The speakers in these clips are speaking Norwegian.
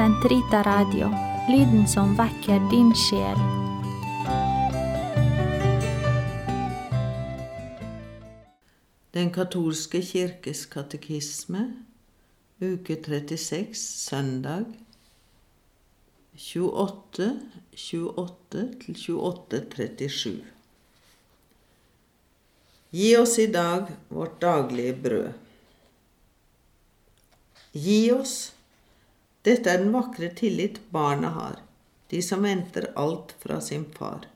Sentrita Radio, lyden som vekker din sjel. Den katolske kirkes katekisme, uke 36, søndag 28, 28 til 28, 37. Gi oss i dag vårt daglige brød. Gi oss. Dette er den vakre tillit barna har, de som venter alt fra sin far.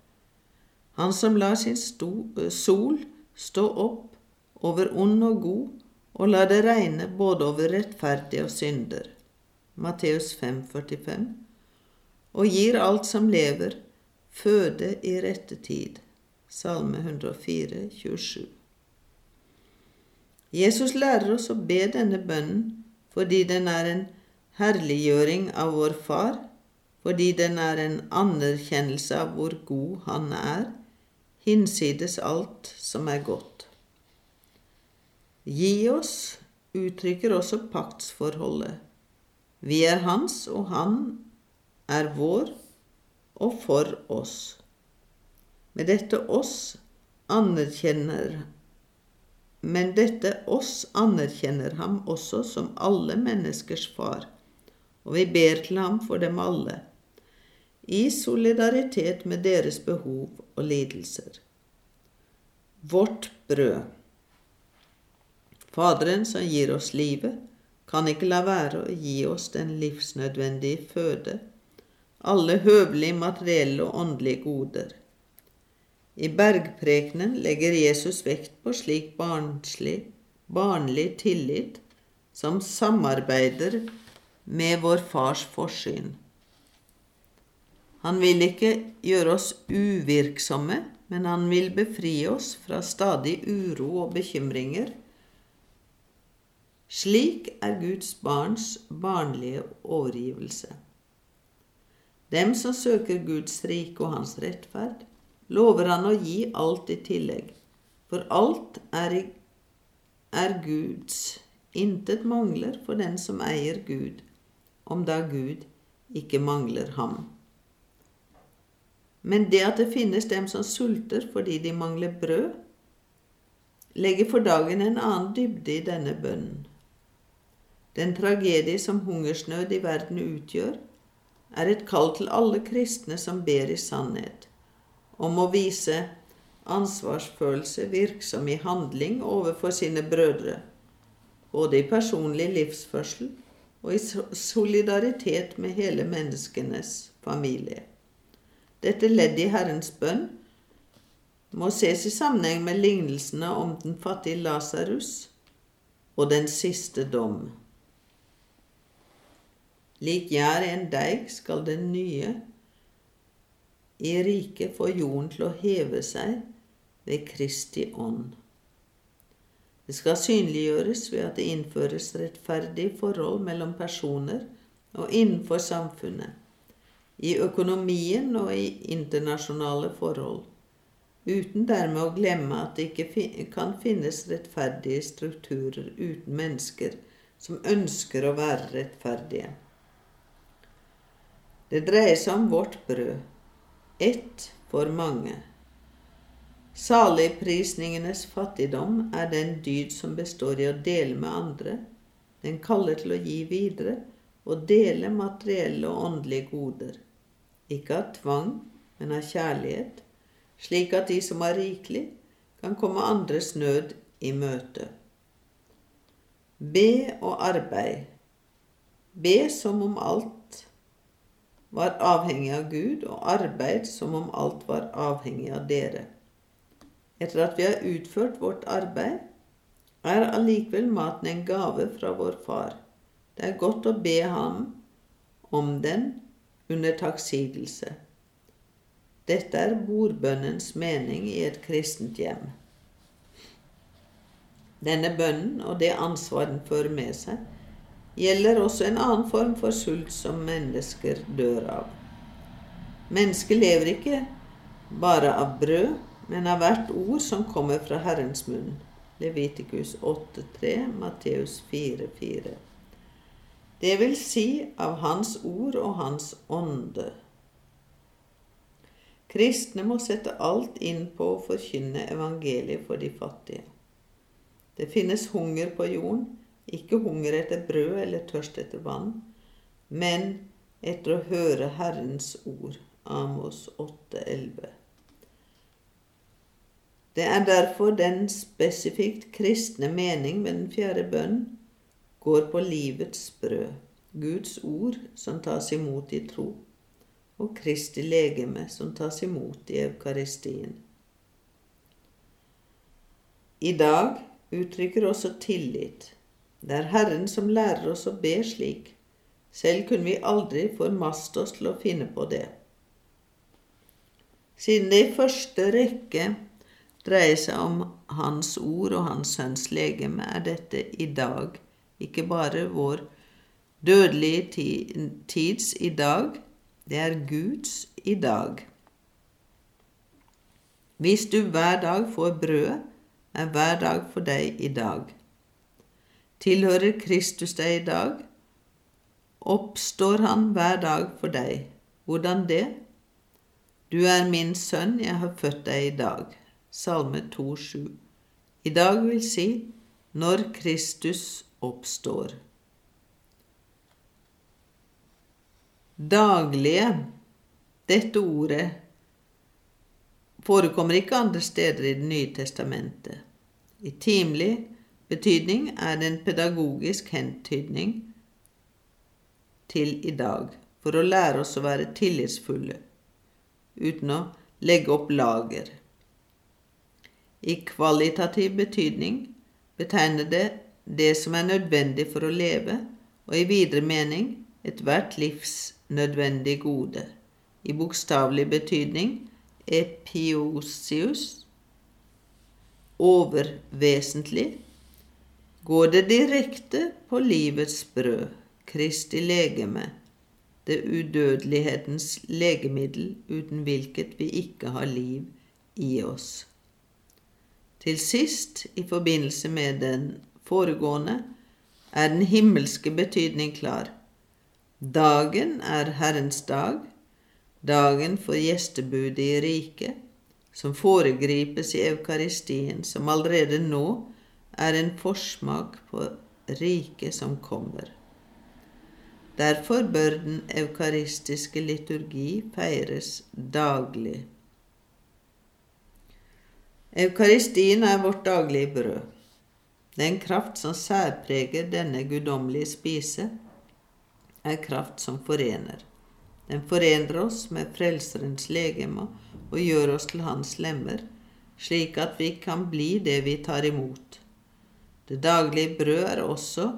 Han som lar sin sto, sol stå opp over ond og god, og lar det regne både over rettferdige og synder. Matteus 5, 45. Og gir alt som lever, føde i rette tid. Salme 104, 27. Jesus lærer oss å be denne bønnen fordi den er en herliggjøring av vår Far, fordi den er en anerkjennelse av hvor god Han er, hinsides alt som er godt. Gi oss uttrykker også paktsforholdet. Vi er hans, og han er vår og for oss. Med dette oss anerkjenner Men dette oss anerkjenner ham også som alle menneskers far, og vi ber til ham for dem alle, i solidaritet med deres behov og lidelser. Vårt brød. Faderen som gir oss livet, kan ikke la være å gi oss den livsnødvendige føde, alle høvelige materielle og åndelige goder. I bergprekenen legger Jesus vekt på slik barnslig, barnlig tillit som samarbeider med vår fars forsyn. Han vil ikke gjøre oss uvirksomme, men han vil befri oss fra stadig uro og bekymringer. Slik er Guds barns barnlige overgivelse. Dem som søker Guds rike og hans rettferd, lover han å gi alt i tillegg, for alt er, er Guds, intet mangler for den som eier Gud, om da Gud ikke mangler ham. Men det at det finnes dem som sulter fordi de mangler brød, legger for dagen en annen dybde i denne bønnen. Den tragedie som hungersnød i verden utgjør, er et kall til alle kristne som ber i sannhet, om å vise ansvarsfølelse virksom i handling overfor sine brødre, både i personlig livsførsel og i solidaritet med hele menneskenes familie. Dette leddet i Herrens bønn må ses i sammenheng med lignelsene om den fattige Lasarus og den siste dom. Lik gjær i en deig skal den nye i riket få jorden til å heve seg ved Kristi ånd. Det skal synliggjøres ved at det innføres rettferdige forhold mellom personer og innenfor samfunnet, i økonomien og i internasjonale forhold, uten dermed å glemme at det ikke kan finnes rettferdige strukturer uten mennesker som ønsker å være rettferdige. Det dreier seg om vårt brød, ett for mange. Saligprisningenes fattigdom er den dyd som består i å dele med andre. Den kaller til å gi videre og dele materielle og åndelige goder. Ikke av tvang, men av kjærlighet, slik at de som har rikelig, kan komme andres nød i møte. Be og arbeid. Be som om alt var avhengig av Gud, og arbeid som om alt var avhengig av dere. Etter at vi har utført vårt arbeid, er allikevel maten en gave fra vår Far. Det er godt å be Ham om den under takksigelse. Dette er bordbønnens mening i et kristent hjem. Denne bønnen og det ansvar den fører med seg, gjelder også en annen form for sult som mennesker dør av. Mennesket lever ikke bare av brød, men av hvert ord som kommer fra Herrens munn. Levitikus 8,3, Matteus 4,4. det vil si av Hans ord og Hans ånde. Kristne må sette alt inn på å forkynne evangeliet for de fattige. Det finnes hunger på jorden, ikke hunger etter brød eller tørst etter vann, men etter å høre Herrens ord. Amos 8,11. Det er derfor den spesifikt kristne mening med den fjerde bønn går på livets brød, Guds ord som tas imot i tro, og Kristi legeme som tas imot i Eukaristien. I dag uttrykker også tillit. Det er Herren som lærer oss å be slik. Selv kunne vi aldri formaste oss til å finne på det. Siden det i første rekke dreier seg om Hans ord og Hans Sønns legeme, er dette i dag, ikke bare vår dødelige tids i dag, det er Guds i dag. Hvis du hver dag får brødet, er hver dag for deg i dag. Tilhører Kristus deg i dag? Oppstår han hver dag for deg? Hvordan det? Du er min sønn, jeg har født deg i dag. Salme 2,7. I dag vil si når Kristus oppstår. Daglige Dette ordet forekommer ikke andre steder i Det nye testamentet. I timelig betydning er det en pedagogisk hentydning til i dag, for å lære oss å være tillitsfulle uten å legge opp lager. I kvalitativ betydning betegner det det som er nødvendig for å leve, og i videre mening ethvert livs nødvendig gode. I bokstavelig betydning epiosius overvesentlig går det direkte på livets brød, Kristi legeme, det udødelighetens legemiddel uten hvilket vi ikke har liv i oss. Til sist, i forbindelse med den foregående, er den himmelske betydning klar. Dagen er Herrens dag, dagen for gjestebudet i riket, som foregripes i Eukaristien, som allerede nå er en forsmak på riket som kommer. Derfor bør den eukaristiske liturgi feires daglig. Eukaristien er vårt daglige brød. Den kraft som særpreger denne guddommelige spise, er kraft som forener. Den forener oss med Frelserens legeme og gjør oss til hans lemmer, slik at vi kan bli det vi tar imot. Det daglige brød er også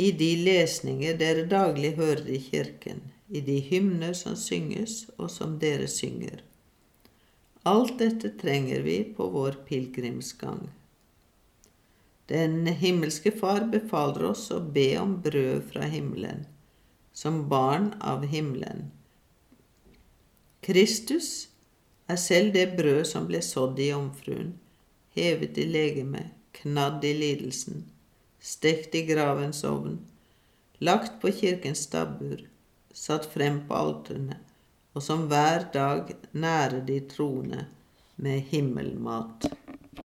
i de lesninger dere daglig hører i kirken, i de hymner som synges, og som dere synger. Alt dette trenger vi på vår pilegrimsgang. Den himmelske Far befaler oss å be om brød fra himmelen, som barn av himmelen. Kristus er selv det brød som ble sådd i jomfruen, hevet i legeme, knadd i lidelsen stekt i gravens ovn, lagt på kirkens stabbur, satt frem på alterene, og som hver dag nærer de troende med himmelmat.